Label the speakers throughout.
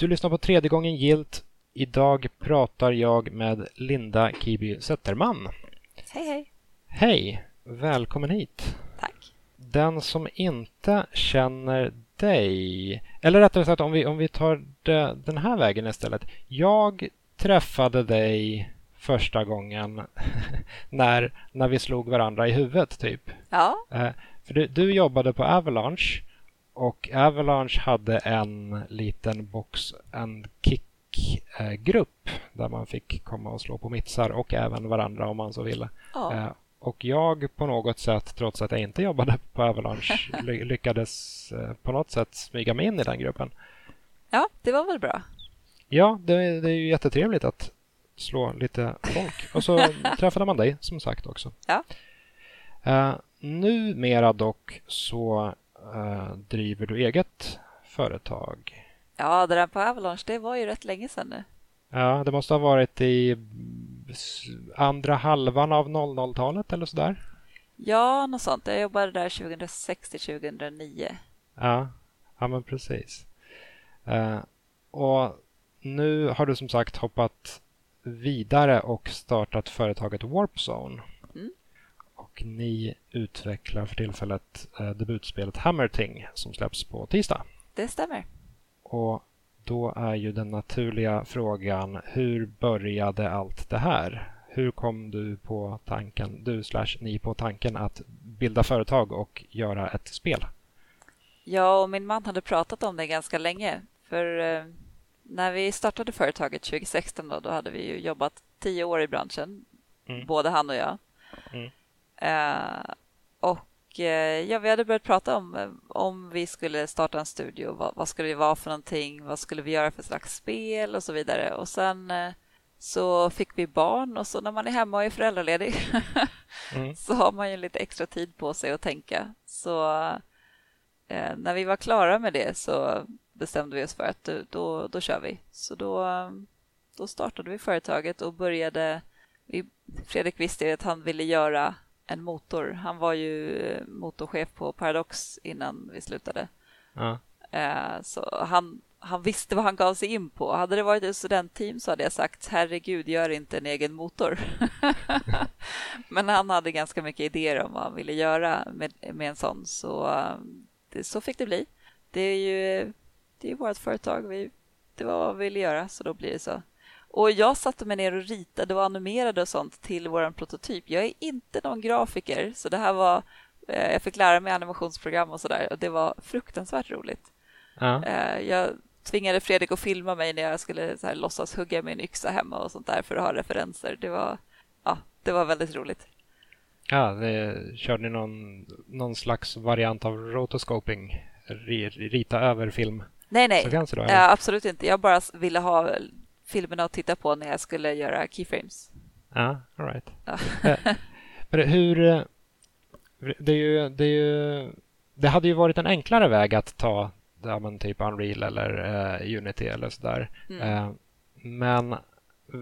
Speaker 1: Du lyssnar på tredje gången gilt. Idag pratar jag med Linda Kiby Zetterman.
Speaker 2: Hej, hej.
Speaker 1: Hej! Välkommen hit.
Speaker 2: Tack.
Speaker 1: Den som inte känner dig, eller rättare sagt om vi, om vi tar det, den här vägen istället. Jag träffade dig första gången när, när vi slog varandra i huvudet, typ.
Speaker 2: Ja.
Speaker 1: Eh, för du, du jobbade på Avalanche och Avalanche hade en liten box and kick-grupp där man fick komma och slå på mitsar och även varandra om man så ville. Eh, Och jag på något sätt, trots att jag inte jobbade på Avalanche, ly- lyckades eh, på något sätt smyga mig in i den gruppen.
Speaker 2: Ja, det var väl bra.
Speaker 1: Ja, det, det är ju jättetrevligt att slå lite folk. Och så träffade man dig som sagt också.
Speaker 2: Ja.
Speaker 1: Uh, numera dock så eh, driver du eget företag.
Speaker 2: Ja, det där på Avalanche, det var ju rätt länge sedan nu.
Speaker 1: Ja, det måste ha varit i andra halvan av 00-talet eller sådär.
Speaker 2: Ja, något sånt. Jag jobbade där 2006 till 2009.
Speaker 1: Ja, ja men precis. Eh, och nu har du som sagt hoppat vidare och startat företaget Warp Zone. Och ni utvecklar för tillfället eh, debutspelet Hammerting som släpps på tisdag.
Speaker 2: Det stämmer.
Speaker 1: Och då är ju den naturliga frågan, hur började allt det här? Hur kom du på tanken, du slash ni på tanken att bilda företag och göra ett spel?
Speaker 2: Jag och min man hade pratat om det ganska länge. För eh, när vi startade företaget 2016 då, då hade vi ju jobbat tio år i branschen,
Speaker 1: Mm.
Speaker 2: både han och jag.
Speaker 1: Mm.
Speaker 2: Eh, och eh, ja, vi hade börjat prata om eh, om vi skulle starta en studio. Vad, vad skulle det vara för någonting? Vad skulle vi göra för slags spel och så vidare. Och sen så fick vi barn och så när man är hemma och är föräldraledig
Speaker 1: Mm.
Speaker 2: så har man ju lite extra tid på sig att tänka. Så eh, när vi var klara med det så bestämde vi oss för att då, då, kör vi. Så då, då startade vi företaget och började... Vi, Fredrik visste ju att han ville göra en motor. Han var ju eh, motorchef på Paradox innan vi slutade.
Speaker 1: Ja.
Speaker 2: Eh, Så han, han visste vad han gav sig in på. Hade det varit ett studentteam så hade jag sagt herregud, gör inte en egen motor. Men han hade ganska mycket idéer om vad han ville göra med, med en sån. Så, eh, det, så fick det bli. Det är ju det är vårt företag. Vi, det var vad vi ville göra, så då blir det så. Och jag satte mig ner och ritade och animerade och sånt till vår prototyp. Jag är inte någon grafiker, så det här var... eh, Jag fick lära mig animationsprogram och sådär och det var fruktansvärt roligt.
Speaker 1: Ja.
Speaker 2: Eh, Jag tvingade Fredrik att filma mig när jag skulle så här, låtsas hugga med en yxa hemma och sånt där för att ha referenser. Det var, ja, det var väldigt roligt.
Speaker 1: Ja, det, körde ni någon, någon slags variant av rotoscoping? Ri- Rita över film?
Speaker 2: Nej, nej,
Speaker 1: då,
Speaker 2: ja, absolut inte. Jag bara ville ha filmerna att titta på när jag skulle göra keyframes.
Speaker 1: Ja, all right.
Speaker 2: Ja.
Speaker 1: Eh, Men hur... eh, Det, är ju, det, är ju, det hade ju varit en enklare väg att ta ja, men typ Unreal eller eh, Unity eller sådär.
Speaker 2: Mm.
Speaker 1: Eh, men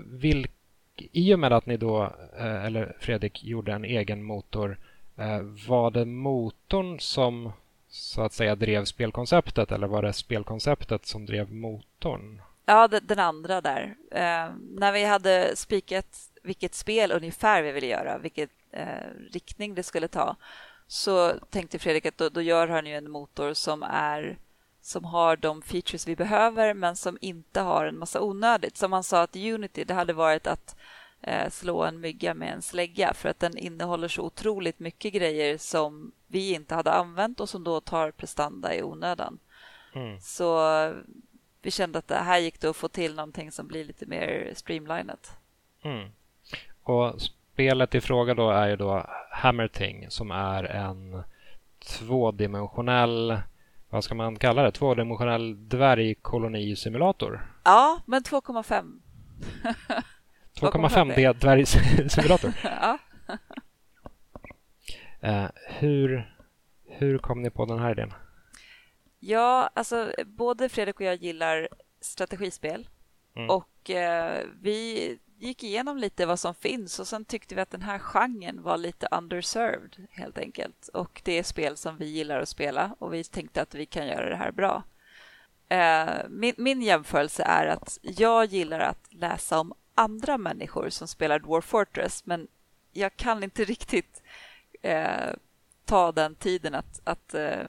Speaker 1: vilk, i och med att ni då, eh, eller Fredrik, gjorde en egen motor, eh, var det motorn som så att säga drev spelkonceptet eller var det spelkonceptet som drev motorn?
Speaker 2: Ja, de- den andra där. Eh, när vi hade spikat vilket spel ungefär vi ville göra, vilket eh, riktning det skulle ta, så tänkte Fredrik att då, då gör han ju en motor som är som har de features vi behöver men som inte har en massa onödigt. Som han sa att Unity, det hade varit att eh, slå en mygga med en slägga för att den innehåller så otroligt mycket grejer som vi inte hade använt och som då tar prestanda i onödan.
Speaker 1: Mm.
Speaker 2: Så vi kände att det här gick det att få till någonting som blir lite mer streamlinat.
Speaker 1: Mm. Och spelet i fråga då är ju då Hammerting som är en tvådimensionell, vad ska man kalla det, tvådimensionell dvärgkolonisimulator.
Speaker 2: Ja, men 2,5.
Speaker 1: 2,5D dvärgsimulator.
Speaker 2: ja.
Speaker 1: Eh, hur, hur kom ni på den här idén?
Speaker 2: Ja, alltså både Fredrik och jag gillar strategispel
Speaker 1: Mm.
Speaker 2: och eh, vi gick igenom lite vad som finns och sen tyckte vi att den här genren var lite underserved helt enkelt. Och det är spel som vi gillar att spela och vi tänkte att vi kan göra det här bra. Eh, min, min jämförelse är att jag gillar att läsa om andra människor som spelar Dwarf Fortress men jag kan inte riktigt eh, ta den tiden att, att eh,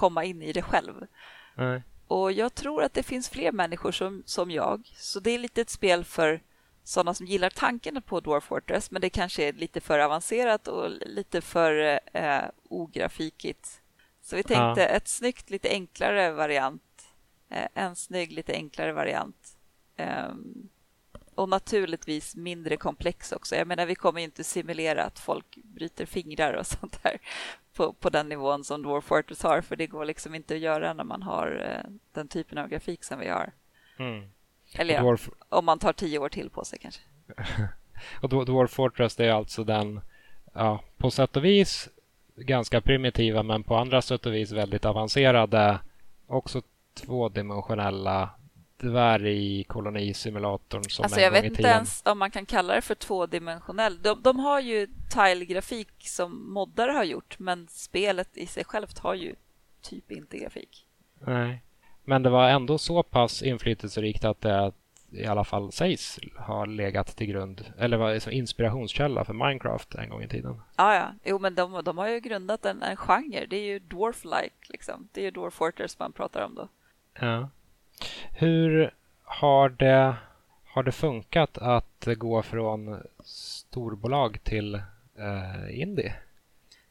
Speaker 2: komma in i det själv.
Speaker 1: Nej.
Speaker 2: Och jag tror att det finns fler människor som, som jag, så det är lite ett spel för sådana som gillar tanken på Dwarf Fortress men det kanske är lite för avancerat och lite för eh, ografikigt. Så vi tänkte ja. ett snyggt, lite enklare variant. Eh, en snygg, lite enklare variant. Um, och naturligtvis mindre komplex också. Jag menar, vi kommer inte simulera att folk bryter fingrar och sånt där på, på den nivån som Dwarf Fortress har, för det går liksom inte att göra när man har eh, den typen av grafik som vi har. Mm. Eller ja, Dwarf... om man tar tio år till på sig kanske.
Speaker 1: och Dwarf Fortress det är alltså den, ja, på sätt och vis ganska primitiva men på andra sätt och vis väldigt avancerade, också tvådimensionella dvärgkolonisimulatorn som
Speaker 2: alltså, en Jag vet inte ens om man kan kalla det för tvådimensionell. De, de har ju tile-grafik som moddare har gjort men spelet i sig självt har ju typ inte grafik.
Speaker 1: Nej, men det var ändå så pass inflytelserikt att det i alla fall sägs ha legat till grund eller var som inspirationskälla för Minecraft en gång i tiden.
Speaker 2: Ja, ja. Jo, men de, de har ju grundat en, en genre. Det är ju Dwarf-like. Liksom. Det är ju Dwarf Fortress man pratar om då.
Speaker 1: Ja. Hur har det, har det funkat att gå från storbolag till eh, indie?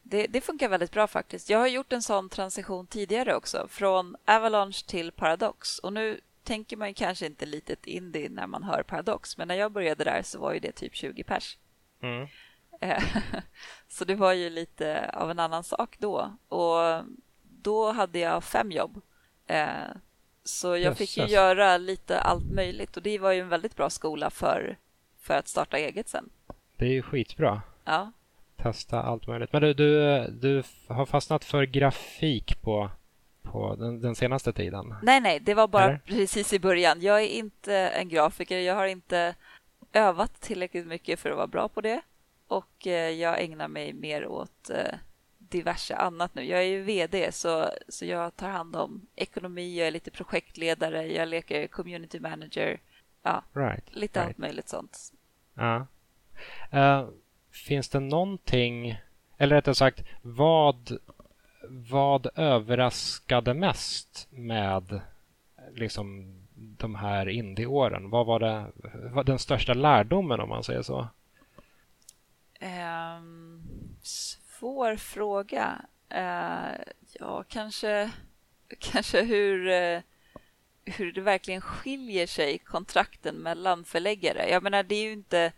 Speaker 2: Det, det, funkar väldigt bra faktiskt. Jag har gjort en sån transition tidigare också, från Avalanche till Paradox. Och nu tänker man kanske inte litet indie när man hör Paradox, men när jag började där så var ju det typ 20 pers. Mm. Eh, så det var ju lite av en annan sak då. Och då hade jag fem jobb. Så jag fick ju göra lite allt möjligt och det var ju en väldigt bra skola för, för att starta eget sen.
Speaker 1: Det är ju skitbra.
Speaker 2: Ja.
Speaker 1: Testa allt möjligt. Men du, du, du har fastnat för grafik på, på den, den senaste tiden?
Speaker 2: Nej, nej, det var bara Eller? precis i början. Jag är inte en grafiker. Jag har inte övat tillräckligt mycket för att vara bra på det och eh, jag ägnar mig mer åt eh, diverse annat nu. Jag är ju VD så, så jag tar hand om ekonomi, jag är lite projektledare, jag leker community manager. Ja, right, lite right. allt möjligt sånt.
Speaker 1: Ja. Uh, finns det någonting, eller rättare sagt, vad, vad överraskade mest med liksom de här indieåren? Vad var det, vad den största lärdomen om man säger så?
Speaker 2: Um, svår fråga. Uh, ja, kanske, kanske hur, uh, hur det verkligen skiljer sig kontrakten mellan förläggare. Jag menar, det är ju inte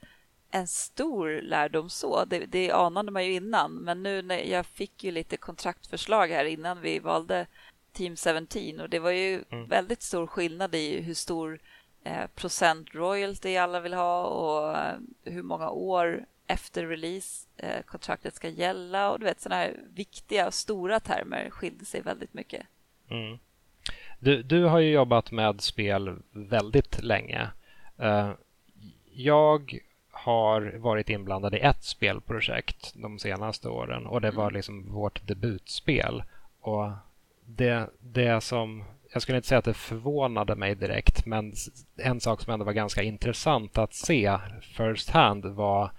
Speaker 2: en stor lärdom så. Det, det anade man ju innan. Men nu när jag fick ju lite kontraktförslag här innan vi valde Team 17 och det var ju mm. väldigt stor skillnad i hur stor eh, procent royalty alla vill ha och eh, hur många år efter release eh, kontraktet ska gälla och du vet sådana här viktiga och stora termer skiljer sig väldigt mycket.
Speaker 1: Mm. Du, du har ju jobbat med spel väldigt länge. Uh, jag har varit inblandad i ett spelprojekt de senaste åren och det var mm. liksom vårt debutspel. Och det, det som, jag skulle inte säga att det förvånade mig direkt, men en sak som ändå var ganska intressant att se first hand var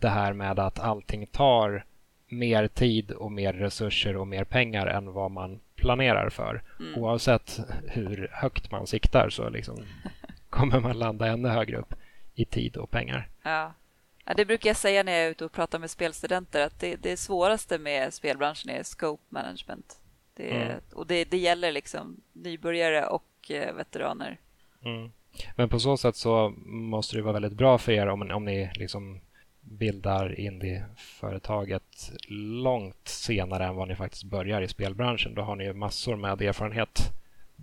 Speaker 1: det här med att allting tar mer tid och mer resurser och mer pengar än vad man planerar för. Mm. Oavsett hur högt man siktar så liksom kommer man landa ännu högre upp i tid och pengar.
Speaker 2: Ja. ja. det brukar jag säga när jag är ute och pratar med spelstudenter att det, det svåraste med spelbranschen är scope management. Det, mm. Och det, det gäller liksom nybörjare och eh, veteraner.
Speaker 1: Mm. Men på så sätt så måste det vara väldigt bra för er om, om ni liksom bildar indieföretaget långt senare än vad ni faktiskt börjar i spelbranschen. Då har ni ju massor med erfarenhet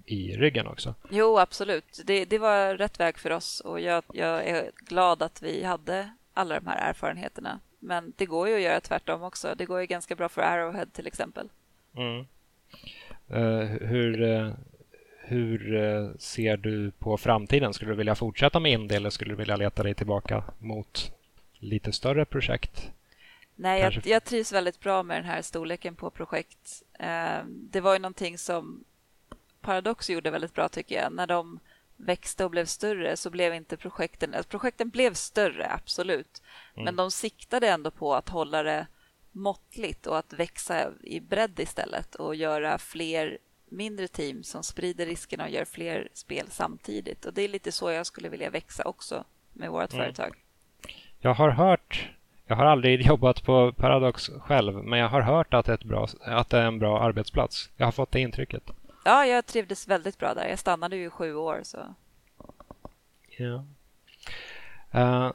Speaker 1: i ryggen också.
Speaker 2: Jo, absolut. Det, det var rätt väg för oss och jag, jag, är glad att vi hade alla de här erfarenheterna. Men det går ju att göra tvärtom också. Det går ju ganska bra för Arrowhead till exempel.
Speaker 1: Mm. Uh, hur, uh, hur uh, ser du på framtiden? Skulle du vilja fortsätta med indie eller skulle du vilja leta dig tillbaka mot lite större projekt?
Speaker 2: Nej, jag, jag, trivs väldigt bra med den här storleken på projekt. Eh, det var ju någonting som Paradox gjorde väldigt bra tycker jag. När de växte och blev större så blev inte projekten... Alltså projekten blev större, absolut. Mm. Men de siktade ändå på att hålla det måttligt och att växa i bredd istället och göra fler mindre team som sprider riskerna och gör fler spel samtidigt. Och Det är lite så jag skulle vilja växa också med vårt mm. företag.
Speaker 1: Jag har hört, jag har aldrig jobbat på Paradox själv, men jag har hört att det är, bra, att det är en bra arbetsplats. Jag har fått det intrycket.
Speaker 2: Ja, jag trivdes väldigt bra där. Jag stannade ju sju år. Så.
Speaker 1: Ja. Uh,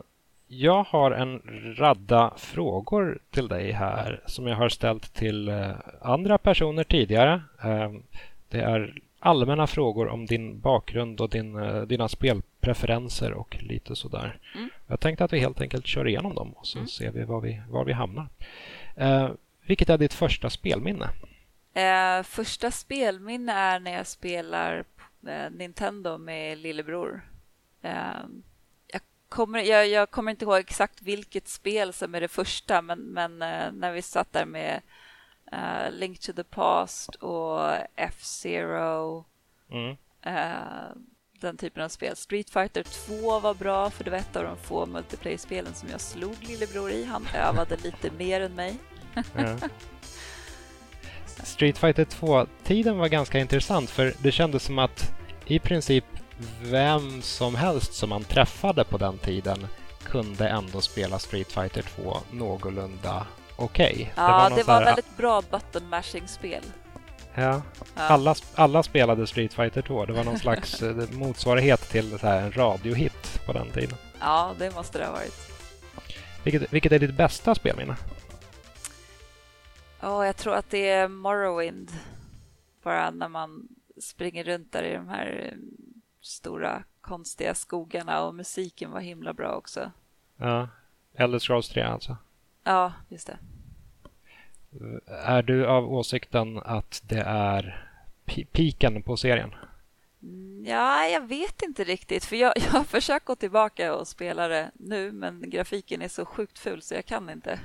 Speaker 1: jag har en radda frågor till dig här som jag har ställt till uh, andra personer tidigare. Uh, det är allmänna frågor om din bakgrund och din, dina spelpreferenser och lite sådär. Mm. Jag tänkte att vi helt enkelt kör igenom dem och så mm. ser vi var vi, var vi hamnar. vilket är ditt första spelminne?
Speaker 2: Eh, första spelminne är när jag spelar eh, Nintendo med lillebror. Eh, jag, kommer, jag, jag, kommer inte ihåg exakt vilket spel som är det första men, men eh, när vi satt där med eh, Link to the Past och F-Zero mm. Eh, den typen av spel. Street Fighter 2 var bra för det var ett av de få multiplayer-spelen som jag slog lillebror i. Han övade lite mer än mig. Mm.
Speaker 1: Street Fighter 2-tiden var ganska intressant för det kändes som att i princip vem som helst som man träffade på den tiden kunde ändå spela Street Fighter 2 någorlunda okej. Okay.
Speaker 2: Ja, det var, det var väldigt bra button mashing-spel.
Speaker 1: Ja. Alla, alla spelade Street Fighter 2. Det var någon slags eh, motsvarighet till så här en radiohit på den tiden.
Speaker 2: Ja, det måste det ha varit.
Speaker 1: Vilket, vilket är ditt bästa spelminne?
Speaker 2: Ja, jag tror att det är Morrowind. Bara när man springer runt där i de här eh, stora konstiga skogarna och musiken var himla bra också.
Speaker 1: Ja, Elder Scrolls 3 alltså?
Speaker 2: Ja, just det.
Speaker 1: Är du av åsikten att det är piken på serien?
Speaker 2: Ja, jag vet inte riktigt. För jag, jag har försökt gå tillbaka och spela det nu, men grafiken är så sjukt ful så jag kan inte.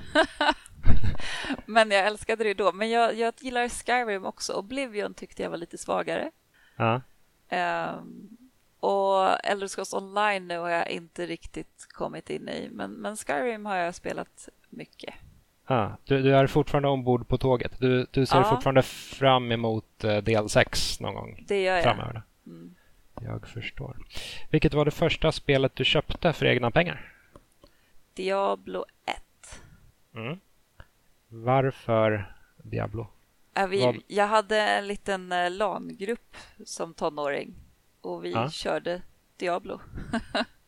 Speaker 2: men jag älskade det då. Men jag, jag gillar Skyrim också. Oblivion tyckte jag var lite svagare.
Speaker 1: Ja.
Speaker 2: Um, och Elder Scrolls Online nu har jag inte riktigt kommit in i. Men, men Skyrim har jag spelat mycket.
Speaker 1: Ah, du, du, är fortfarande ombord på tåget. Du, du ser ja. fortfarande fram emot uh, del 6 någon gång
Speaker 2: det gör jag.
Speaker 1: framöver. Mm. Jag förstår. Vilket var det första spelet du köpte för egna pengar?
Speaker 2: Diablo 1.
Speaker 1: Mm. Varför Diablo?
Speaker 2: Ja, vi, jag hade en liten eh, LAN-grupp som tonåring och vi ja. körde Diablo.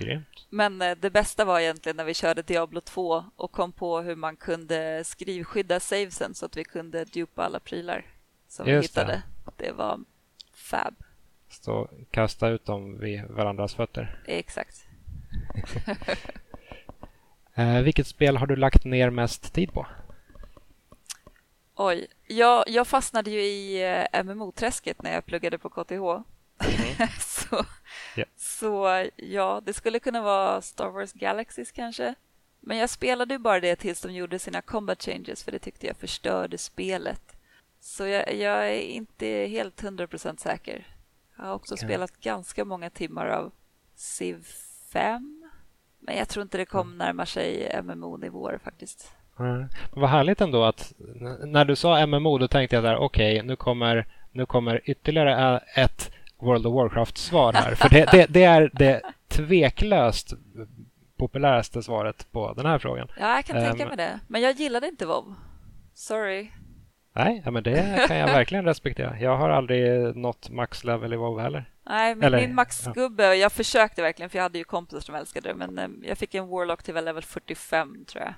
Speaker 1: Grymt.
Speaker 2: Men eh, det bästa var egentligen när vi körde Diablo 2 och kom på hur man kunde skrivskydda savesen så att vi kunde dupa alla prylar som Just vi hittade. Det. det var fab.
Speaker 1: Stå kasta ut dem vid varandras fötter.
Speaker 2: Exakt.
Speaker 1: eh, vilket spel har du lagt ner mest tid på?
Speaker 2: Oj, jag, jag fastnade ju i eh, MMO-träsket när jag pluggade på KTH. Mm. så, yeah. så ja, det skulle kunna vara Star Wars Galaxies kanske. Men jag spelade ju bara det tills de gjorde sina combat changes för det tyckte jag förstörde spelet. Så jag, jag är inte helt hundra procent säker. Jag har också okay. spelat ganska många timmar av Civ 5. Men jag tror inte det kom närmar sig MMO-nivåer faktiskt.
Speaker 1: Mm. Vad härligt ändå att när du sa MMO då tänkte jag där okej okay, nu kommer, nu kommer ytterligare ett World of Warcraft-svar här. För det, det, det, är det tveklöst populäraste svaret på den här frågan.
Speaker 2: Ja, jag kan um, tänka mig det. Men jag gillade inte WoW. Sorry.
Speaker 1: Nej, men det kan jag verkligen respektera. Jag har aldrig nått max-level i WoW heller.
Speaker 2: Nej, men Eller, min maxgubbe, ja. jag försökte verkligen för jag hade ju kompisar som älskade det, men ehm, jag fick en Warlock till level 45 tror jag.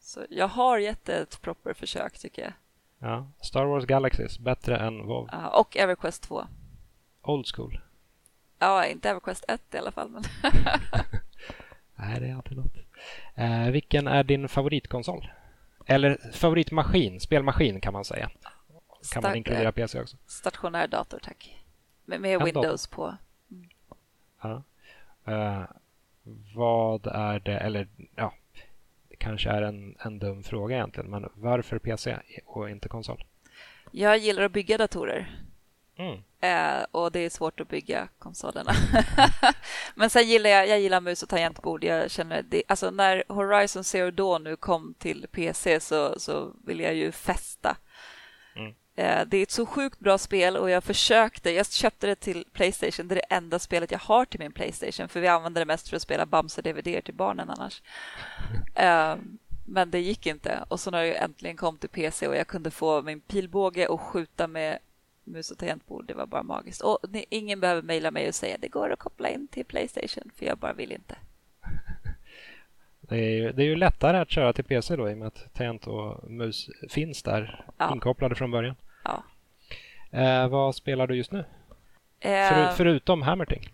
Speaker 2: Så jag har gett ett proper försök tycker jag.
Speaker 1: Ja, Star Wars Galaxies, bättre än WoW.
Speaker 2: Ja, och Everquest 2.
Speaker 1: Old school.
Speaker 2: Ja, inte Everquest 1 i alla fall. Men
Speaker 1: Nej, det är alltid något. Eh, vilken är din favoritkonsol? Eller favoritmaskin, spelmaskin kan man säga. Kan Star man inkludera PC också?
Speaker 2: Stationär dator, tack. Med, med Windows dator. på. Mm.
Speaker 1: Ja. Uh, vad är det, eller ja, det kanske är en, en dum fråga egentligen, men varför PC och inte konsol?
Speaker 2: Jag gillar att bygga datorer. Mm. Eh, och det är svårt att bygga konsolerna. Men sen gillar jag, jag gillar mus och tangentbord. Jag känner det, alltså när Horizon Zero Dawn nu kom till PC så, så vill jag ju festa. Mm. Eh, det är ett så sjukt bra spel och jag försökte. Jag köpte det till Playstation. Det är det enda spelet jag har till min Playstation för vi använder det mest för att spela Bamse DVD till barnen annars. Eh, men det gick inte. Och så när jag äntligen kom till PC och jag kunde få min pilbåge och skjuta med mus och tangentbord. Det var bara magiskt. Och ingen behöver mejla mig och säga det går att koppla in till Playstation för jag bara vill inte.
Speaker 1: Det är, ju, det är ju lättare att köra till PC då i och med att tangent och mus finns där ja. inkopplade från början.
Speaker 2: Ja.
Speaker 1: Eh, vad spelar du just nu? Eh, För, förutom Hammerting?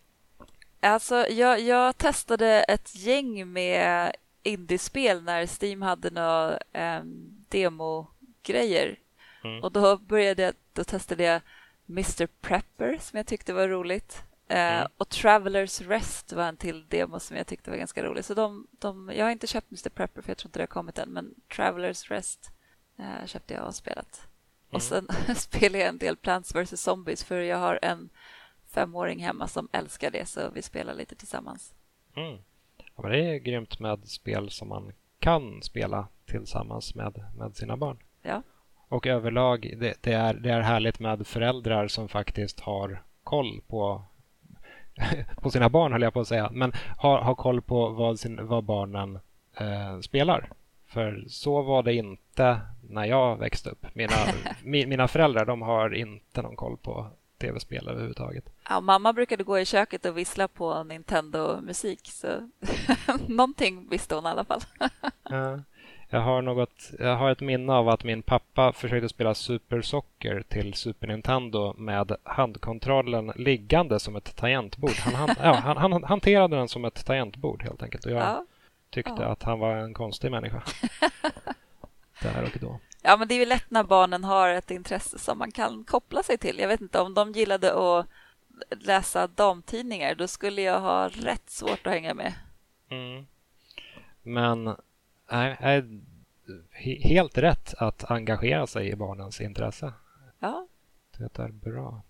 Speaker 2: Alltså, jag, jag testade ett gäng med indiespel när Steam hade några eh, demogrejer. Mm. Och då började jag, då testade jag Mr Prepper som jag tyckte var roligt. Eh, mm. Och Travelers Rest var en till demo som jag tyckte var ganska rolig. Så de, de, jag har inte köpt Mr Prepper för jag tror inte det har kommit än. Men Travelers Rest eh, köpte jag och spelat. Mm. Och sen spelar jag en del Plants vs Zombies för jag har en femåring hemma som älskar det så vi spelar lite tillsammans.
Speaker 1: Mm. Ja, det är grymt med spel som man kan spela tillsammans med, med sina barn.
Speaker 2: Ja.
Speaker 1: Och överlag, det, det, är, det är härligt med föräldrar som faktiskt har koll på på sina barn höll jag på att säga, men har, har koll på vad, sin, vad barnen eh, spelar. För så var det inte när jag växte upp. Mina, mi, mina föräldrar de har inte någon koll på tv-spel överhuvudtaget.
Speaker 2: Ja, mamma brukade gå i köket och vissla på Nintendo-musik, så någonting visste hon i alla fall.
Speaker 1: ja. Jag har, något, jag har ett minne av att min pappa försökte spela Super Soccer till Super Nintendo med handkontrollen liggande som ett tangentbord. Han, han, ja, han, han hanterade den som ett tangentbord helt enkelt. Och jag ja. tyckte ja. att han var en konstig människa. Där och då.
Speaker 2: Ja, men det är ju lätt när barnen har ett intresse som man kan koppla sig till. Jag vet inte om de gillade att läsa damtidningar. Då skulle jag ha rätt svårt att hänga med.
Speaker 1: Mm. Men nej, helt rätt att engagera sig i barnens intresse.
Speaker 2: Ja.
Speaker 1: Det är bra.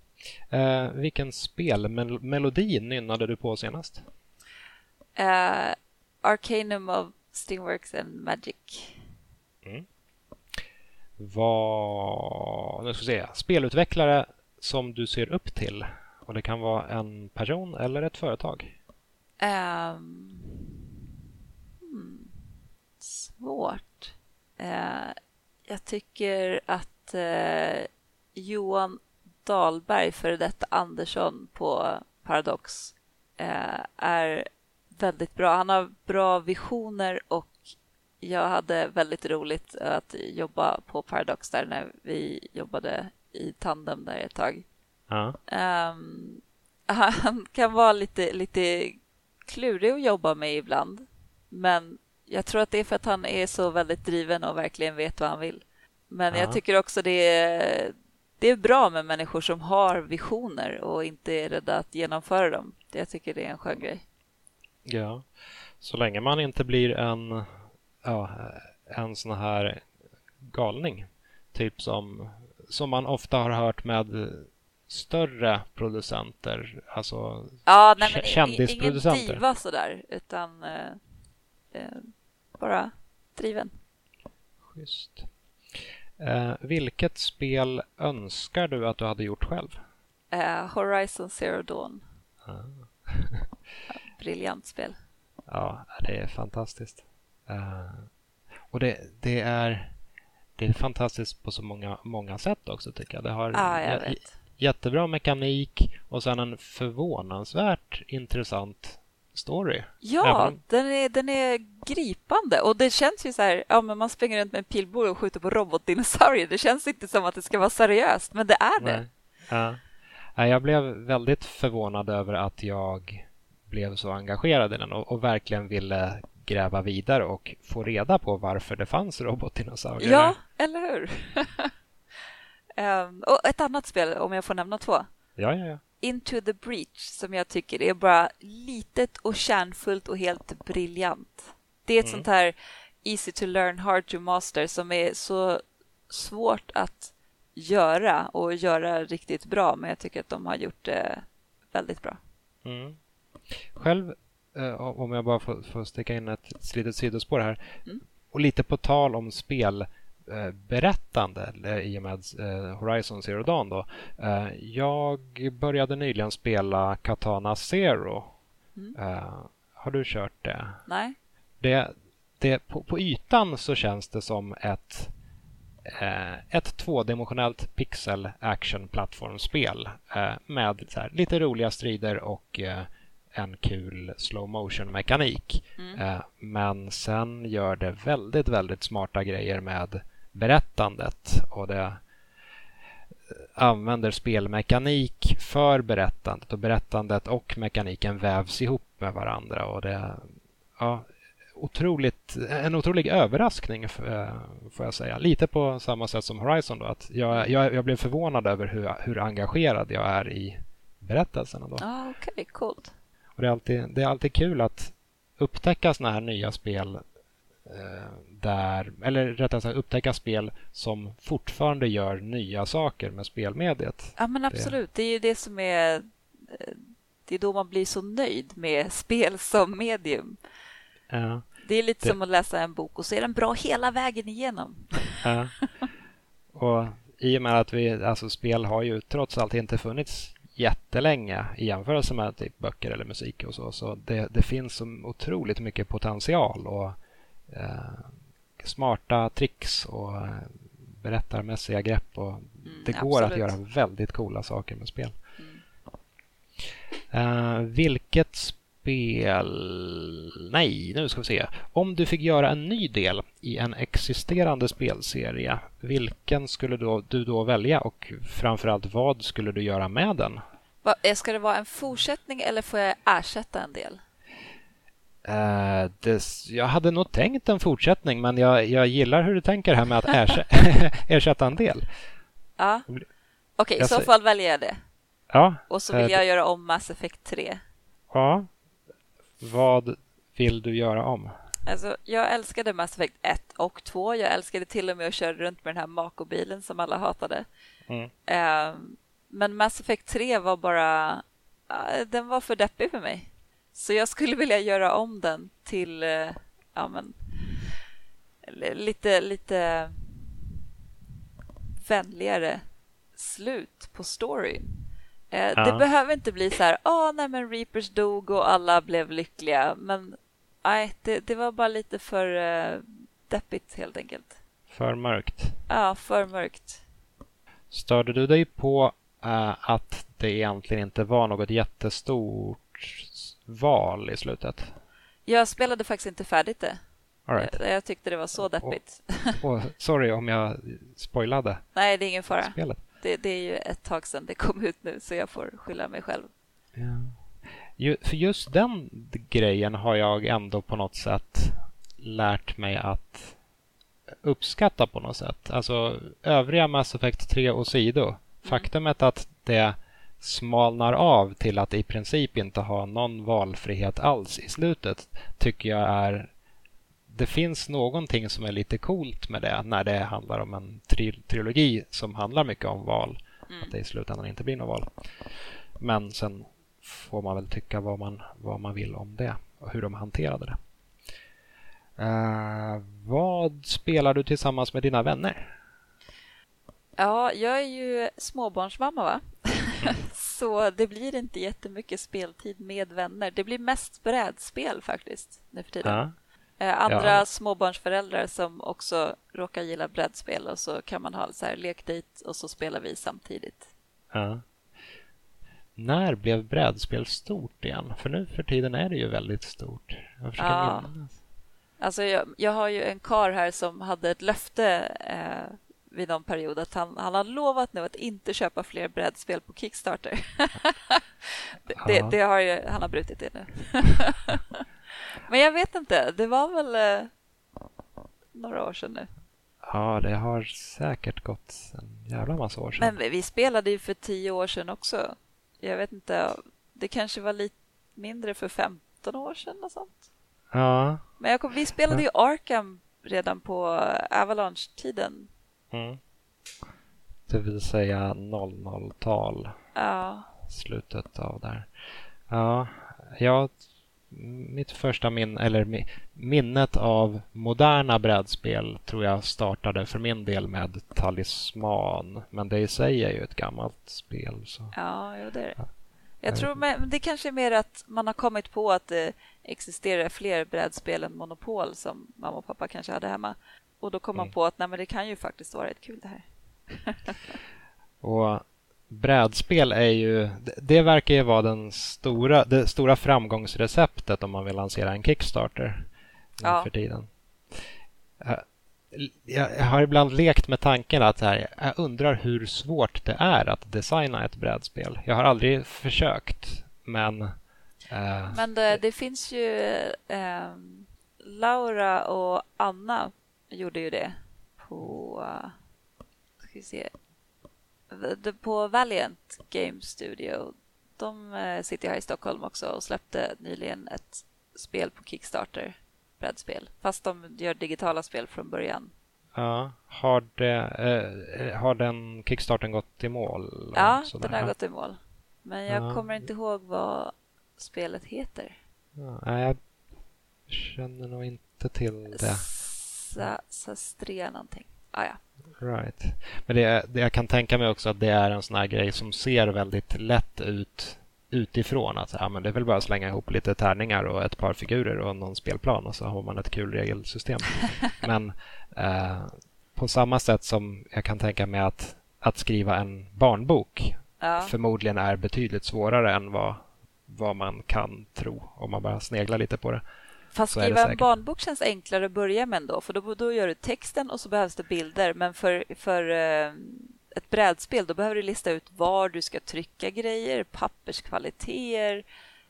Speaker 1: Eh, vilken spelmelodi nynnade du på senast?
Speaker 2: Uh, Arcanum of Steamworks and Magic. Mm.
Speaker 1: Vad... Nu ska vi se. Spelutvecklare som du ser upp till. Och Det kan vara en person eller ett företag.
Speaker 2: Um, svårt. Eh, jag tycker att eh, Johan Dahlberg, före detta Andersson på Paradox, eh, är väldigt bra. Han har bra visioner och jag hade väldigt roligt att jobba på Paradox där när vi jobbade i tandem där ett tag.
Speaker 1: Ja.
Speaker 2: Um, han kan vara lite, lite klurig att jobba med ibland, men jag tror att det är för att han är så väldigt driven och verkligen vet vad han vill. Men ja. jag tycker också det är, det är bra med människor som har visioner och inte är rädda att genomföra dem. Jag tycker det är en skön grej.
Speaker 1: Ja, så länge man inte blir en, ja, en sån här galning. Typ som, som man ofta har hört med större producenter, alltså
Speaker 2: ja, nej, men kändisproducenter. Ingen diva sådär, utan eh, eh, bara driven.
Speaker 1: Schysst. Eh, vilket spel önskar du att du hade gjort själv?
Speaker 2: Eh, Horizon Zero Dawn. Ah. ja, briljant spel.
Speaker 1: Ja, det är fantastiskt. Uh, och det, det, är, det är fantastiskt på så många, många sätt också tycker jag. Det har
Speaker 2: ah, jag
Speaker 1: jättebra mekanik och sen en förvånansvärt intressant story.
Speaker 2: Ja, Även... den, är, den är gripande och det känns ju så här, ja men man springer runt med en pilbåge och skjuter på robotdinosaurier. Det känns inte som att det ska vara seriöst, men det är det.
Speaker 1: Ja. Jag blev väldigt förvånad över att jag blev så engagerad i den och, och verkligen ville gräva vidare och få reda på varför det fanns robotdinosaurier.
Speaker 2: Ja, eller hur? um, och ett annat spel, om jag får nämna två.
Speaker 1: Ja, ja, ja.
Speaker 2: Into the Breach som jag tycker är bara litet och kärnfullt och helt briljant. Det är ett mm. sånt här easy to learn, hard to master som är så svårt att göra och göra riktigt bra. Men jag tycker att de har gjort det väldigt bra.
Speaker 1: Mm. Själv, eh, om jag bara får, får sticka in ett litet sidospår här. Mm. Och lite på tal om spel berättande i och med Horizon Zero Dawn. Då. Jag började nyligen spela Katana Zero. Mm. Har du kört det?
Speaker 2: Nej.
Speaker 1: Det, det, på, på ytan så känns det som ett eh, ett tvådimensionellt pixel action plattformsspel eh, med här, lite roliga strider och eh, en kul slow motion mekanik. Mm. Eh, men sen gör det väldigt, väldigt smarta grejer med berättandet och det använder spelmekanik för berättandet och berättandet och mekaniken vävs ihop med varandra och det ja, otroligt, en otrolig överraskning eh, får jag säga. Lite på samma sätt som Horizon. Då, att jag, jag, jag blev förvånad över hur, hur engagerad jag är i berättelserna. Då.
Speaker 2: Ah, Okej, okay, coolt.
Speaker 1: Och det, är alltid, det är alltid kul att upptäcka såna här nya spel där, eller rättare sagt upptäcka spel som fortfarande gör nya saker med spelmediet.
Speaker 2: Ja men absolut, det, det är ju det som är eh, det är då man blir så nöjd med spel som medium.
Speaker 1: Ja.
Speaker 2: Det är lite det... som att läsa en bok och så är den bra hela vägen igenom.
Speaker 1: Ja. Och i och med att vi, alltså spel har ju trots allt inte funnits jättelänge i jämförelse med typ böcker eller musik och så. Så det, det finns så otroligt mycket potential och eh, smarta tricks och eh, berättarmässiga grepp. Och mm, det går absolut. att göra väldigt coola saker med spel. Mm. Eh, vilket spel... Nej, nu ska vi se. Om du fick göra en ny del i en existerande spelserie, vilken skulle då, du då välja och framförallt vad skulle du göra med den?
Speaker 2: Eh, ska det vara en fortsättning eller får jag ersätta en del?
Speaker 1: Uh, det, jag hade nog tänkt en fortsättning men jag, jag gillar hur du tänker här med att ersätta, ersätta en del.
Speaker 2: Ja, okej, okay, i så fall väljer jag det.
Speaker 1: Ja,
Speaker 2: och så vill uh, jag göra om Mass Effect 3.
Speaker 1: Ja, vad vill du göra om?
Speaker 2: Alltså, jag älskade Mass Effect 1 och 2. Jag älskade till och med att köra runt med den här Mako-bilen som alla hatade. Mm. Uh, men Mass Effect 3 var bara... Den var för deppig för mig. Så jag skulle vilja göra om den till... Uh, ja, men, lite, lite vänligare slut på storyn. Eh, ja. Det behöver inte bli så här, åh nej men Reapers dog och alla blev lyckliga. Men nej, det, det var bara lite för uh, deppigt helt enkelt.
Speaker 1: För mörkt?
Speaker 2: Ja, för mörkt.
Speaker 1: Störde du dig på uh, att det egentligen inte var något jättestort val i slutet?
Speaker 2: Jag spelade faktiskt inte färdigt det.
Speaker 1: Right.
Speaker 2: Jag, jag, tyckte det var så deppigt.
Speaker 1: Oh, oh, sorry om jag spoilade.
Speaker 2: Nej, det är ingen fara.
Speaker 1: Spelet
Speaker 2: det, det, är ju ett tag sedan det kom ut nu så jag får skylla mig själv.
Speaker 1: Ja. För just den grejen har jag ändå på något sätt lärt mig att uppskatta på något sätt. Alltså övriga Mass Effect 3 och Sido. Mm. Faktumet att det smalnar av till att i princip inte ha någon valfrihet alls i slutet tycker jag är det finns någonting som är lite coolt med det när det handlar om en tri trilogi som handlar mycket om val. Mm. Att det i slutändan inte blir något val. Men sen får man väl tycka vad man, vad man vill om det och hur de hanterade det. Uh, vad spelar du tillsammans med dina vänner?
Speaker 2: Ja, jag är ju småbarnsmamma va? Så det blir inte jättemycket speltid med vänner. Det blir mest brädspel faktiskt nu för tiden. Ja. Eh, andra ja. småbarnsföräldrar som också råkar gilla brädspel och så kan man ha så här lekdejt och så spelar vi samtidigt.
Speaker 1: Ja. När blev brädspel stort igen? För nu för tiden är det ju väldigt stort. Jag ja.
Speaker 2: Alltså jag, jag, har ju en kar här som hade ett löfte eh, vid någon period att han, han har lovat nu att inte köpa fler brädspel på Kickstarter. det, det, det, har ju, han har brutit det nu. Men jag vet inte, det var väl eh, några år sedan nu.
Speaker 1: Ja, det har säkert gått en jävla massa år sedan.
Speaker 2: Men vi spelade ju för tio år sedan också. Jag vet inte, det kanske var lite mindre för 15 år sedan och sånt.
Speaker 1: Ja.
Speaker 2: Men kom, vi spelade ju Arkham redan på Avalanche-tiden.
Speaker 1: Mm. Det vill säga 00-tal.
Speaker 2: Ja.
Speaker 1: Slutet av där. Ja, jag, mitt första minne, eller minnet av moderna brädspel tror jag startade för min del med Talisman. Men det i sig är ju ett gammalt spel. Så.
Speaker 2: Ja, jo, det är det. Jag tror men det kanske är mer att man har kommit på att det existerar fler brädspel än Monopol som mamma och pappa kanske hade hemma. Och då kom man mm. på att nej, men det kan ju faktiskt vara rätt kul det här.
Speaker 1: och brädspel är ju, det verkar ju vara den stora, det stora framgångsreceptet om man vill lansera en Kickstarter ja. för tiden. Eh, jag har ibland lekt med tanken att här, jag undrar hur svårt det är att designa ett brädspel. Jag har aldrig försökt, men...
Speaker 2: Uh, men det, det, finns ju... Uh, Laura och Anna gjorde ju det på... Ska vi se. På Valiant Game Studio. De sitter här i Stockholm också och släppte nyligen ett spel på Kickstarter brädspel. Fast de gör digitala spel från början.
Speaker 1: Ja, har, det, eh, har den kickstarten gått i mål?
Speaker 2: Ja, den har gått i mål. Men jag ja. kommer inte ihåg vad spelet heter.
Speaker 1: Ja, jag känner nog inte till det.
Speaker 2: Sa, Sastrea någonting. Ah, ja.
Speaker 1: Right. Men det, det, jag kan tänka mig också att det är en sån här grej som ser väldigt lätt ut utifrån. Att ja, men det är väl bara att slänga ihop lite tärningar och ett par figurer och någon spelplan och så har man ett kul regelsystem. men eh, på samma sätt som jag kan tänka mig att, att skriva en barnbok ja. förmodligen är betydligt svårare än vad, vad man kan tro om man bara sneglar lite på det.
Speaker 2: Fast skriva en barnbok känns enklare att börja med ändå, för då, då gör du texten och så behövs det bilder. Men för, för eh, ett brädspel då behöver du lista ut var du ska trycka grejer, papperskvaliteter,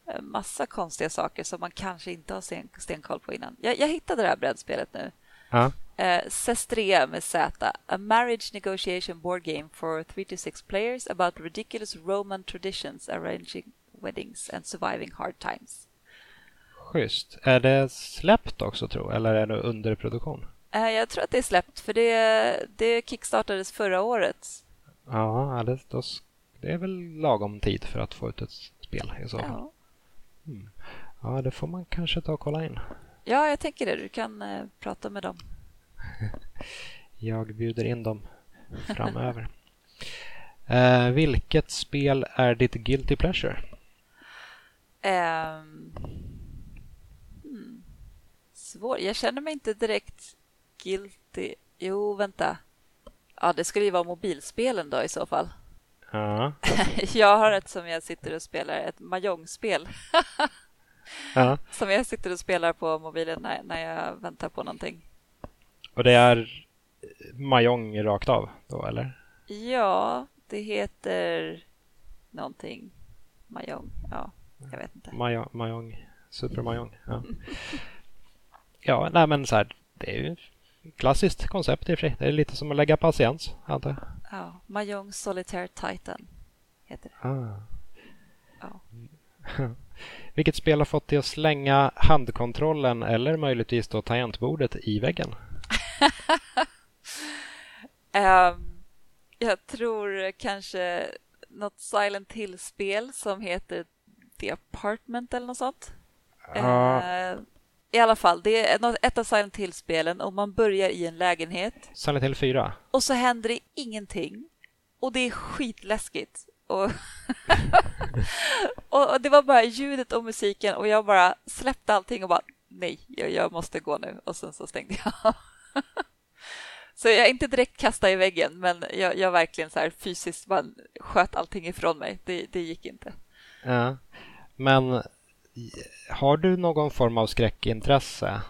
Speaker 2: eh, massa konstiga saker som man kanske inte har sten, stenkoll på innan. Jag, jag hittade det här brädspelet nu. Ja. Eh, Sestrea med Z. A marriage negotiation board game for three to six players about ridiculous Roman traditions arranging weddings and surviving hard times.
Speaker 1: Schysst. Är det släppt också, tror eller är det under produktion?
Speaker 2: Eh, jag tror att det är släppt, för det, det kickstartades förra året.
Speaker 1: Ja, det, då, det är väl lagom tid för att få ut ett spel i så fall. Ja. Mm. ja, det får man kanske ta och kolla in.
Speaker 2: Ja, jag tänker det. Du kan eh, prata med dem.
Speaker 1: jag bjuder in dem framöver. eh, vilket spel är ditt guilty pleasure? Um.
Speaker 2: Svår. Jag känner mig inte direkt guilty. Jo, vänta. Ja, det skulle ju vara mobilspelen då i så fall. Ja. jag har ett som jag sitter och spelar, ett mahjongspel. ja. Som jag sitter och spelar på mobilen när, när jag väntar på någonting.
Speaker 1: Och det är mahjong rakt av då, eller?
Speaker 2: Ja, det heter någonting. Mahjong, ja, jag vet inte.
Speaker 1: Mahjong, Super Mahjong, ja. ja, nej men så här, det är ju klassiskt koncept i och för sig. Det är lite som att lägga patiens, antar jag.
Speaker 2: Ja, Mahjong Solitaire Titan heter det. Ah.
Speaker 1: Ja. Vilket spel har fått dig att slänga handkontrollen eller möjligtvis då tangentbordet i väggen?
Speaker 2: um, jag tror kanske något Silent Hill-spel som heter The Apartment eller något sånt. Uh, i alla fall, det är ett av Silent Hill-spelen och man börjar i en lägenhet.
Speaker 1: Silent Hill 4.
Speaker 2: Och så händer det ingenting. Och det är skitläskigt. Och, och det var bara ljudet och musiken och jag bara släppte allting och bara nej, jag, jag måste gå nu. Och sen så stängde jag Så jag inte direkt kastade i väggen, men jag, jag verkligen så här fysiskt bara sköt allting ifrån mig. Det, det gick inte.
Speaker 1: Ja, men har du någon form av skräckintresse?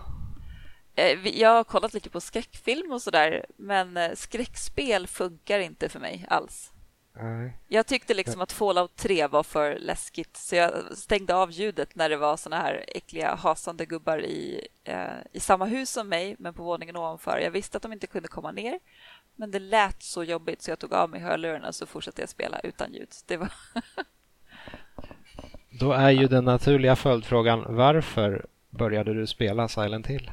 Speaker 2: Eh, jag har kollat lite på skräckfilm och sådär, men eh, skräckspel funkar inte för mig alls. Nej. Jag tyckte liksom att Fallout 3 var för läskigt så jag stängde av ljudet när det var såna här äckliga hasande gubbar i, eh, i samma hus som mig men på våningen ovanför. Jag visste att de inte kunde komma ner men det lät så jobbigt så jag tog av mig hörlurarna och så fortsatte jag spela utan ljud. Det var
Speaker 1: Då är ju den naturliga följdfrågan varför började du spela Silent Hill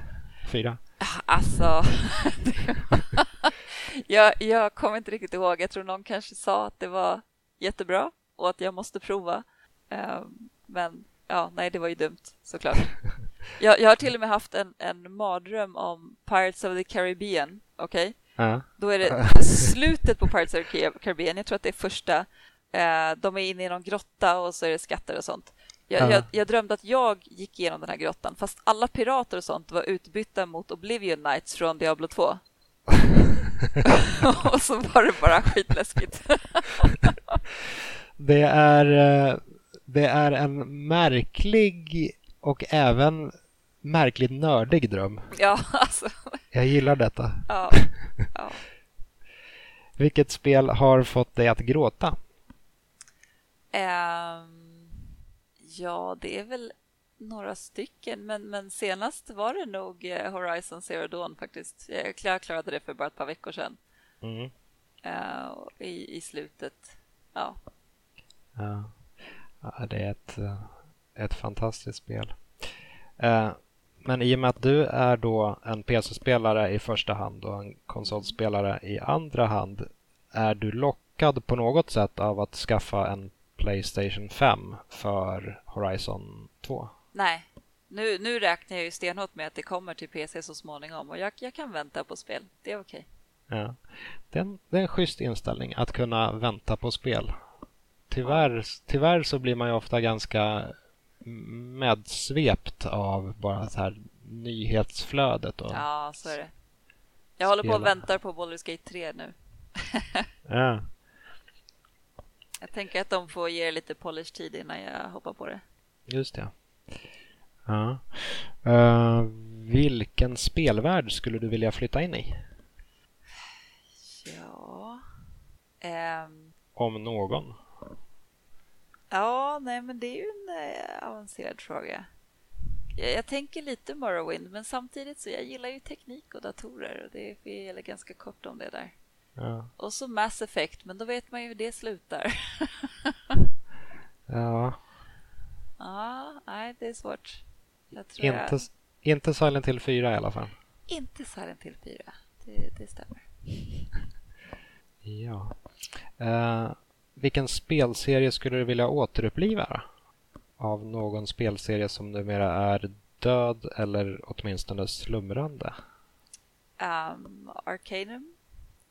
Speaker 1: 4?
Speaker 2: Alltså... jag, jag kommer inte riktigt ihåg. Jag tror någon kanske sa att det var jättebra och att jag måste prova. Um, men ja, nej, det var ju dumt såklart. Jag, jag har till och med haft en, en mardröm om Pirates of the Caribbean. Okej? Okay?
Speaker 1: Ja.
Speaker 2: Då är det slutet på Pirates of the Caribbean. Jag tror att det är första. Eh, de är inne i någon grotta och så är det skatter och sånt. Jag,
Speaker 1: Ja.
Speaker 2: jag, jag drömde att jag gick igenom den här grottan fast alla pirater och sånt var utbytta mot Oblivion Knights från Diablo 2. och så var det bara skitläskigt.
Speaker 1: Det är, eh, det är en märklig och även märkligt nördig dröm.
Speaker 2: ja, alltså.
Speaker 1: Jag gillar detta.
Speaker 2: Ja, ja.
Speaker 1: Vilket spel har fått dig att gråta?
Speaker 2: Ehm, ja, det är väl några stycken, men, men senast var det nog eh, Horizon Zero Dawn faktiskt. Jag klar- klarade det för bara ett par veckor sedan
Speaker 1: Mm.
Speaker 2: och i, i slutet. Ja,
Speaker 1: Ja. ja, det är ett, eh, ett fantastiskt spel. Eh, Men i och med att du är då en PC-spelare i första hand och en konsolspelare i andra hand, är du lockad på något sätt av att skaffa en Playstation 5 för Horizon 2?
Speaker 2: nej. Nu, nu räknar jag ju stenhårt med att det kommer till PC så småningom och jag, jag kan vänta på spel. Det är okej.
Speaker 1: Ja. Det, är en, det är en schysst inställning att kunna vänta på spel. Tyvärr, tyvärr så blir man ju ofta ganska medsvept av bara så här nyhetsflödet. Och,
Speaker 2: Ja, så är det. Jag håller på och väntar på Baldur's Gate 3 nu.
Speaker 1: Ja.
Speaker 2: Jag tänker att de får ge lite polish-tid innan jag hoppar på det.
Speaker 1: Just det. Ja. Eh, vilken spelvärld skulle du vilja flytta in i?
Speaker 2: Ja... Ehm,
Speaker 1: Om någon.
Speaker 2: ja, nej, men det är ju en eh, avancerad fråga. Jag, jag tänker lite Morrowind, men samtidigt så jag gillar ju teknik och datorer och det vi gäller ganska kort om det där.
Speaker 1: Ja.
Speaker 2: Och så Mass Effect, men då vet man ju hur det slutar.
Speaker 1: ja.
Speaker 2: ja, nej, det är svårt. Jag tror
Speaker 1: Inte,
Speaker 2: jag...
Speaker 1: inte Silent Hill 4 i alla fall.
Speaker 2: Inte Silent Hill 4. Det, det stämmer.
Speaker 1: Ja. Eh, vilken spelserie skulle du vilja återuppliva? Av någon spelserie som numera är död eller åtminstone slumrande?
Speaker 2: Um, Arcanum.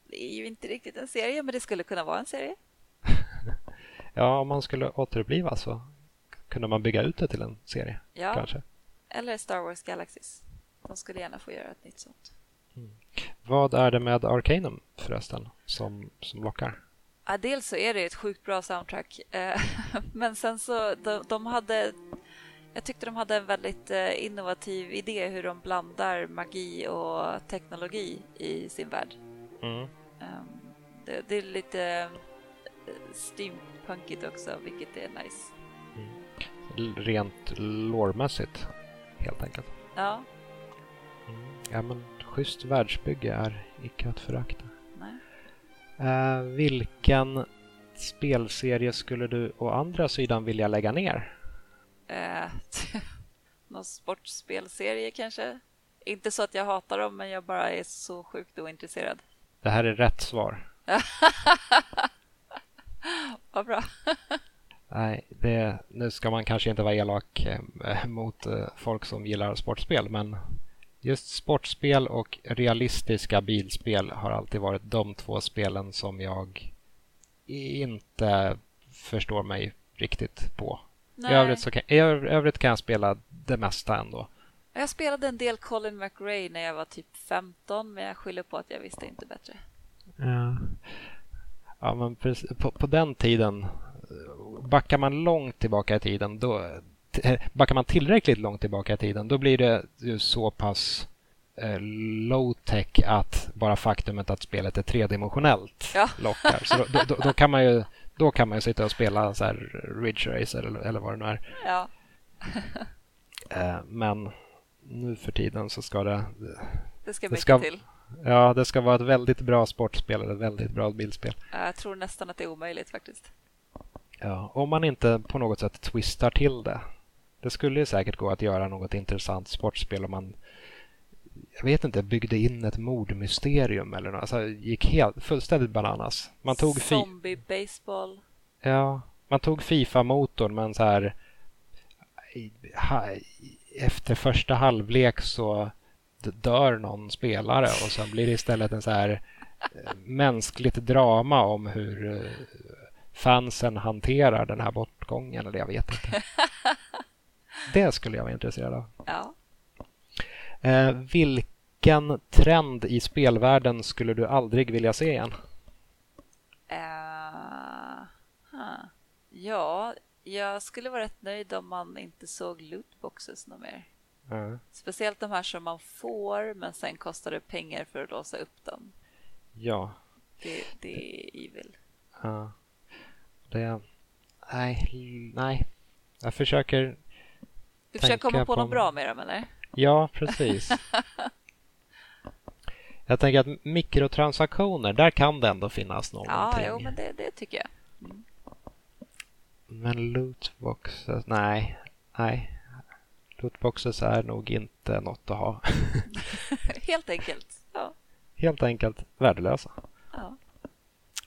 Speaker 2: Det är ju inte riktigt en serie, men det skulle kunna vara en serie.
Speaker 1: Ja, om man skulle återuppliva så kunde man bygga ut det till en serie
Speaker 2: Ja,
Speaker 1: kanske.
Speaker 2: eller Star Wars Galaxies. De skulle gärna få göra ett nytt sånt.
Speaker 1: Vad är det med Arcanum förresten som, som lockar?
Speaker 2: Ja, dels så är det ett sjukt bra soundtrack, eh, men sen så de, de hade jag tyckte de hade en väldigt eh, innovativ idé hur de blandar magi och teknologi i sin värld.
Speaker 1: Mm.
Speaker 2: Ehm, det, det är lite eh, steampunkigt också, vilket är nice.
Speaker 1: L- Rent lårmässigt helt enkelt.
Speaker 2: Ja,
Speaker 1: Mm. Ja, men schysst världsbygge är icke att förakta. Eh, vilken spelserie skulle du å andra sidan vilja lägga ner?
Speaker 2: Eh, någon sportspelserie kanske? Inte så att jag hatar dem, men jag bara är så sjukt ointresserad.
Speaker 1: Det här är rätt svar.
Speaker 2: Vad bra.
Speaker 1: Nej, det, nu ska man kanske inte vara elak eh, mot eh, folk som gillar sportspel, men just sportspel och realistiska bilspel har alltid varit de två spelen som jag inte förstår mig riktigt på. I övrigt, kan, I öv- övrigt kan jag spela det mesta ändå.
Speaker 2: Jag spelade en del Colin McRae när jag var typ 15, men jag skyller på att jag visste inte bättre.
Speaker 1: Ja, ja men precis, på, på den tiden, backar man långt tillbaka i tiden, då, backar man tillräckligt långt tillbaka i tiden, då blir det ju så pass eh, low-tech att bara faktumet att spelet är tredimensionellt
Speaker 2: Ja.
Speaker 1: lockar. Så då, då, då, kan man ju, då kan man ju sitta och spela så här Ridge Racer eller, eller vad det nu är.
Speaker 2: Ja,
Speaker 1: Eh, men nu för tiden så ska det,
Speaker 2: det ska
Speaker 1: Det
Speaker 2: mycket
Speaker 1: ska-
Speaker 2: till.
Speaker 1: ja, det ska vara ett väldigt bra sportspel eller ett väldigt bra bilspel.
Speaker 2: Jag tror nästan att det är omöjligt faktiskt.
Speaker 1: Ja, om man inte på något sätt twistar till det. Det skulle ju säkert gå att göra något intressant sportspel om man jag vet inte, byggde in ett mordmysterium eller något. Alltså, gick helt, fullständigt bananas.
Speaker 2: Man tog Zombie baseball.
Speaker 1: Ja, man tog Fifa-motorn men så här efter första halvlek så dör någon spelare och sen blir det istället en så här eh, mänskligt drama om hur eh, fansen hanterar den här bortgången eller jag vet inte. Det skulle jag vara intresserad av.
Speaker 2: Ja.
Speaker 1: Eh, vilken trend i spelvärlden skulle du aldrig vilja se igen?
Speaker 2: Uh, huh. Ja, jag skulle vara rätt nöjd om man inte såg lootboxes något mer. Mm. Speciellt de här som man får men sen kostar det pengar för att låsa upp dem.
Speaker 1: Ja.
Speaker 2: Det, det är evil.
Speaker 1: Ja. Det... Nej, nej. Jag försöker
Speaker 2: Du försöker komma på, på något bra med dem eller?
Speaker 1: Ja, precis. jag tänker att mikrotransaktioner, där kan det ändå finnas någonting.
Speaker 2: Ja, jo, men det, det tycker jag. Mm.
Speaker 1: Men lootboxes, nej. Nej. Lootboxes är nog inte något att ha.
Speaker 2: Helt enkelt. Ja.
Speaker 1: Helt enkelt värdelösa.
Speaker 2: Ja.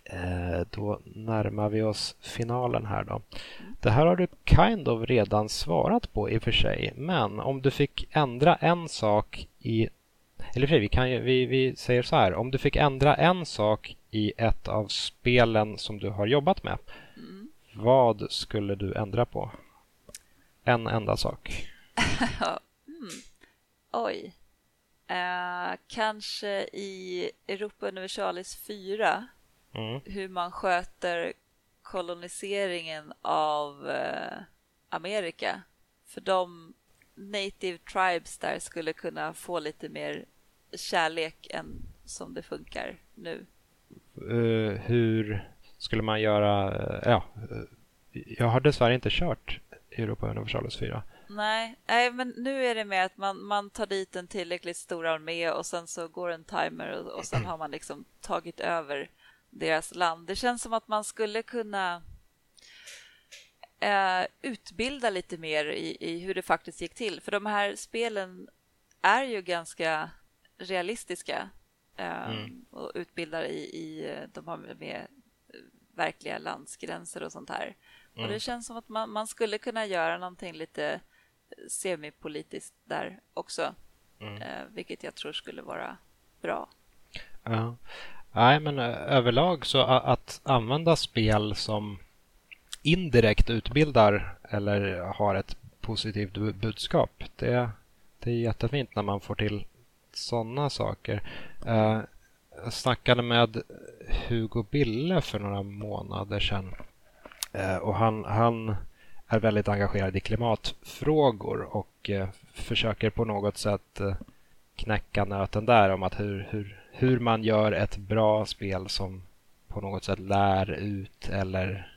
Speaker 1: Eh, då närmar vi oss finalen här då. Mm. Det här har du kind of redan svarat på i och för sig. Men om du fick ändra en sak i... Eller för vi, kan ju, vi, vi säger så här. Om du fick ändra en sak i ett av spelen som du har jobbat med. Mm. Vad skulle du ändra på? En enda sak.
Speaker 2: mm. Oj. Uh, kanske i Europa Universalis 4 mm. hur man sköter koloniseringen av uh, Amerika. För de native tribes där skulle kunna få lite mer kärlek än som det funkar nu.
Speaker 1: Uh, hur skulle man göra? ja, jag har dessvärre inte kört Europa Universalis 4.
Speaker 2: Nej, nej, men nu är det med att man, man tar dit en tillräckligt stor armé och sen så går en timer och, och sen har man liksom tagit över deras land. Det känns som att man skulle kunna eh, utbilda lite mer i, i hur det faktiskt gick till. För de här spelen är ju ganska realistiska eh, mm. och utbildar i, i de har med verkliga landsgränser och sånt här. Mm. Och det känns som att man, man skulle kunna göra någonting lite semipolitiskt där också. Mm. Eh, vilket jag tror skulle vara bra.
Speaker 1: Ja. Nej, men eh, överlag så att använda spel som indirekt utbildar eller har ett positivt budskap. Det, det är jättefint när man får till sådana saker. Eh, jag snackade med Hugo Bille för några månader sedan och han, han är väldigt engagerad i klimatfrågor och eh, försöker på något sätt eh, knäcka nöten där om att hur, hur, hur man gör ett bra spel som på något sätt lär ut eller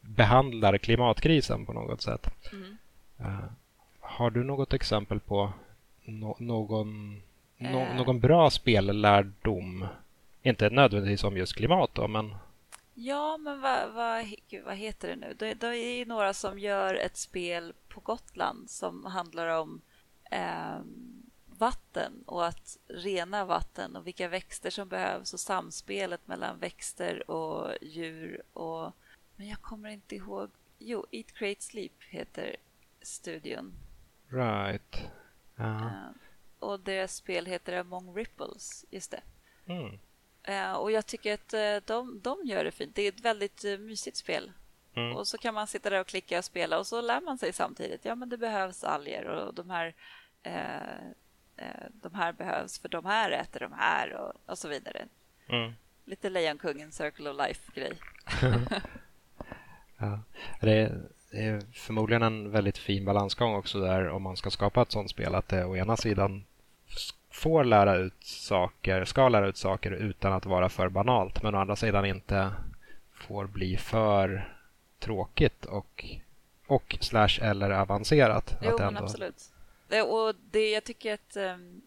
Speaker 1: behandlar klimatkrisen på något sätt. Mm. Uh, har du något exempel på no någon, no någon bra spellärdom? Inte nödvändigtvis om just klimat då, men
Speaker 2: Ja, men vad, vad, vad heter det nu? Det, det är ju några som gör ett spel på Gotland som handlar om eh, vatten och att rena vatten och vilka växter som behövs och samspelet mellan växter och djur. Och, men jag kommer inte ihåg. Jo, Eat, Create, Sleep heter studion.
Speaker 1: Right.
Speaker 2: Uh, och deras spel heter Among Ripples, just det. Mm. Eh, och jag tycker att eh, de, de gör det fint. Det är ett väldigt eh, mysigt spel. Mm. Och så kan man sitta där och klicka och spela och så lär man sig samtidigt. Ja, men det behövs alger och de här, eh, de här behövs för de här äter de här och, och så vidare. Mm. Lite Lejonkungen Circle of Life-grej.
Speaker 1: ja, det är, det är förmodligen en väldigt fin balansgång också där om man ska skapa ett sånt spel. Att det å ena sidan får lära ut saker, ska lära ut saker utan att vara för banalt men å andra sidan inte får bli för tråkigt och, och slash eller avancerat.
Speaker 2: Jo, men absolut. Och det, jag tycker att um,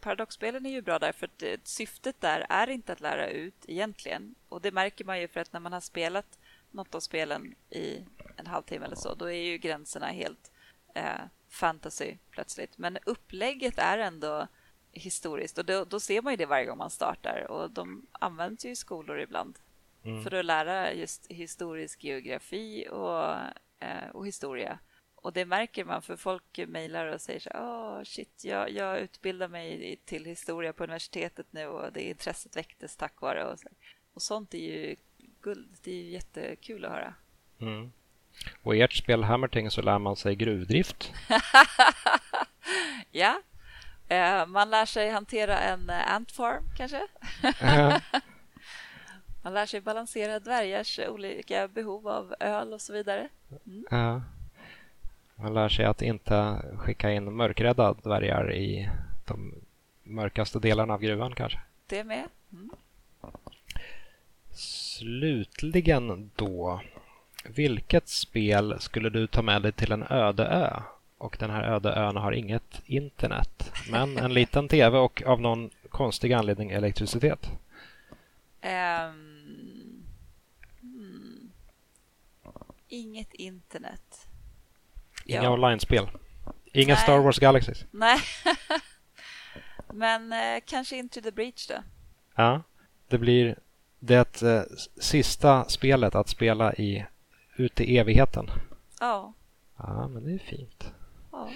Speaker 2: paradoxspelen är ju bra därför att det, syftet där är inte att lära ut egentligen. Och det märker man ju för att när man har spelat något av spelen i en halvtimme eller så, då är ju gränserna helt eh, fantasy plötsligt. Men upplägget är ändå historiskt och då, då ser man ju det varje gång man startar och de används ju i skolor ibland mm. för att lära just historisk geografi och, eh, och historia. Och det märker man för folk mejlar och säger så oh, shit, jag, jag utbildar mig till historia på universitetet nu och det intresset väcktes tack vare. Och, så. och sånt är ju guld. Det är ju jättekul att höra.
Speaker 1: Mm. Och i ert spel Hammerting så lär man sig gruvdrift.
Speaker 2: ja, man lär sig hantera en eh, antfarm kanske. man lär sig balansera dvärgars olika behov av öl och så vidare.
Speaker 1: Mm. Ja. Man lär sig att inte skicka in mörkrädda dvärgar i de mörkaste delarna av gruvan kanske.
Speaker 2: Det med. Mm.
Speaker 1: Slutligen då. Vilket spel skulle du ta med dig till en öde ö? Och den här öde ön har inget internet, men en liten tv och av någon konstig anledning elektricitet. Um,
Speaker 2: hmm. Inget internet.
Speaker 1: Inga ja. online-spel. Inga Nej. Star Wars Galaxies.
Speaker 2: Nej. Men eh, kanske Into the Breach då?
Speaker 1: Ja, det blir det eh, sista spelet att spela i ute i evigheten.
Speaker 2: Ja.
Speaker 1: Ja, men det är fint. Ja.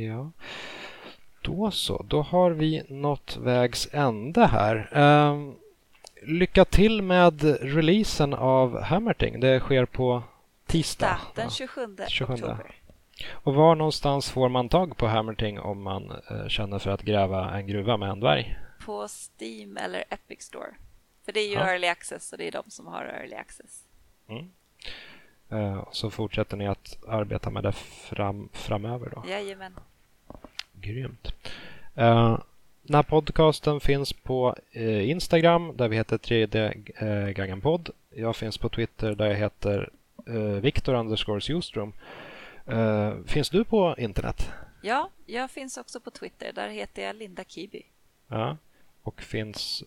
Speaker 1: Ja. Då så, då har vi nått vägs ände här. Um, lycka till med releasen av Hammerting. Det sker på tisdag.
Speaker 2: Den 27, 27 oktober.
Speaker 1: Och var någonstans får man tag på Hammerting om man eh, känner för att gräva en gruva med en dvärg?
Speaker 2: På Steam eller Epic Store. För det är ju ja. Early Access och det är de som har Early Access. Mm.
Speaker 1: Eh, så fortsätter ni att arbeta med det fram, framöver då?
Speaker 2: Jajamän.
Speaker 1: Grymt. Eh, den här podcasten finns på eh, Instagram där vi heter tredje eh, gången podd. Jag finns på Twitter där jag heter Viktor underscore Ljustrom. Eh, finns du på internet?
Speaker 2: Ja, jag finns också på Twitter. Där heter jag Linda Kiby.
Speaker 1: Ja, och finns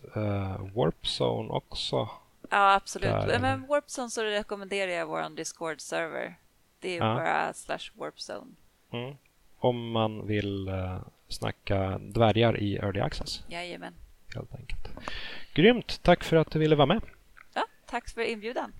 Speaker 1: Warpzone också?
Speaker 2: Ja, absolut. Där. Men Warpzone så rekommenderar jag vår Discord-server. Det är ja. bara slash Warpzone.
Speaker 1: Mm. Om man vill uh, snacka dvärgar i Early Access.
Speaker 2: Jajamän.
Speaker 1: Helt enkelt. Grymt. Tack för att du ville vara med.
Speaker 2: Ja, tack för inbjudan.